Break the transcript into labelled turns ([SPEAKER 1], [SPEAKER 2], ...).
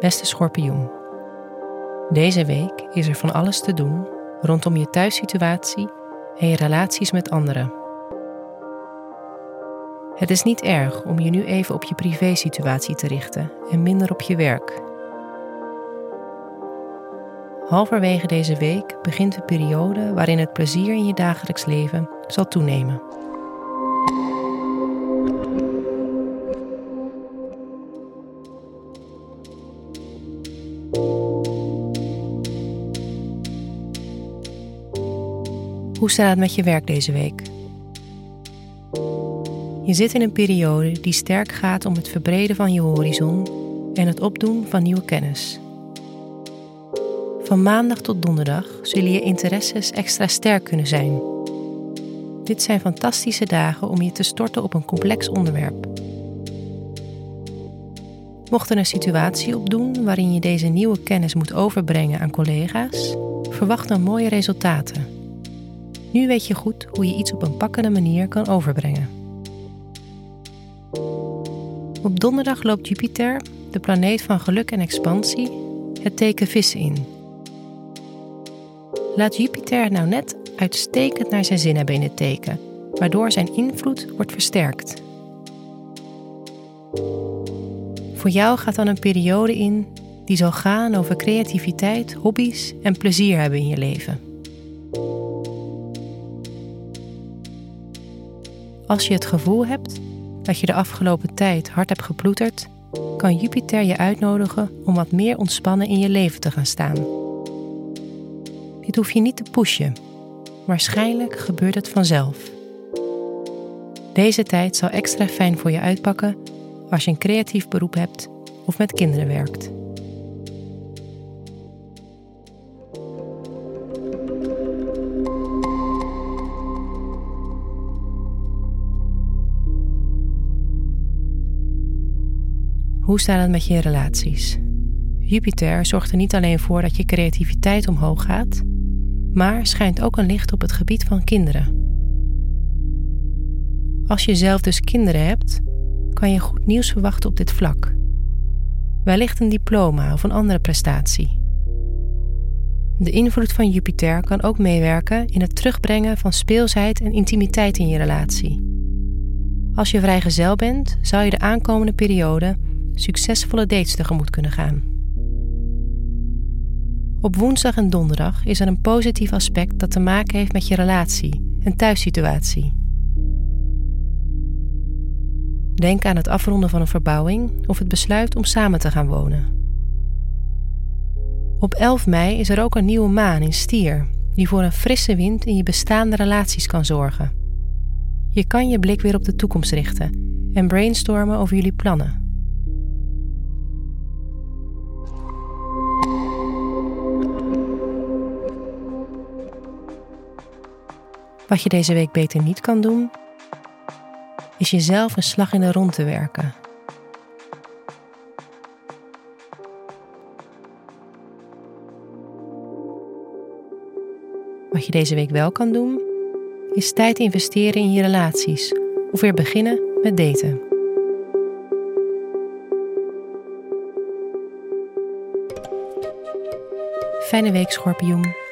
[SPEAKER 1] Beste schorpioen. Deze week is er van alles te doen rondom je thuissituatie en je relaties met anderen. Het is niet erg om je nu even op je privésituatie te richten en minder op je werk. Halverwege deze week begint een periode waarin het plezier in je dagelijks leven zal toenemen. Hoe staat het met je werk deze week? Je zit in een periode die sterk gaat om het verbreden van je horizon en het opdoen van nieuwe kennis. Van maandag tot donderdag zullen je interesses extra sterk kunnen zijn. Dit zijn fantastische dagen om je te storten op een complex onderwerp. Mocht er een situatie opdoen waarin je deze nieuwe kennis moet overbrengen aan collega's, verwacht dan mooie resultaten. Nu weet je goed hoe je iets op een pakkende manier kan overbrengen. Op donderdag loopt Jupiter, de planeet van geluk en expansie, het teken vissen in. Laat Jupiter nou net uitstekend naar zijn zin hebben in het teken, waardoor zijn invloed wordt versterkt. Voor jou gaat dan een periode in die zal gaan over creativiteit, hobby's en plezier hebben in je leven. Als je het gevoel hebt dat je de afgelopen tijd hard hebt geploeterd, kan Jupiter je uitnodigen om wat meer ontspannen in je leven te gaan staan. Dit hoef je niet te pushen. Waarschijnlijk gebeurt het vanzelf. Deze tijd zal extra fijn voor je uitpakken als je een creatief beroep hebt of met kinderen werkt. Hoe staat het met je relaties? Jupiter zorgt er niet alleen voor dat je creativiteit omhoog gaat, maar schijnt ook een licht op het gebied van kinderen. Als je zelf dus kinderen hebt, kan je goed nieuws verwachten op dit vlak. Wellicht een diploma of een andere prestatie. De invloed van Jupiter kan ook meewerken in het terugbrengen van speelsheid en intimiteit in je relatie. Als je vrijgezel bent, zou je de aankomende periode succesvolle dates tegemoet kunnen gaan. Op woensdag en donderdag is er een positief aspect dat te maken heeft met je relatie en thuissituatie. Denk aan het afronden van een verbouwing of het besluit om samen te gaan wonen. Op 11 mei is er ook een nieuwe maan in Stier, die voor een frisse wind in je bestaande relaties kan zorgen. Je kan je blik weer op de toekomst richten en brainstormen over jullie plannen. Wat je deze week beter niet kan doen, is jezelf een slag in de rond te werken. Wat je deze week wel kan doen, is tijd investeren in je relaties of weer beginnen met daten. Fijne week, schorpioen.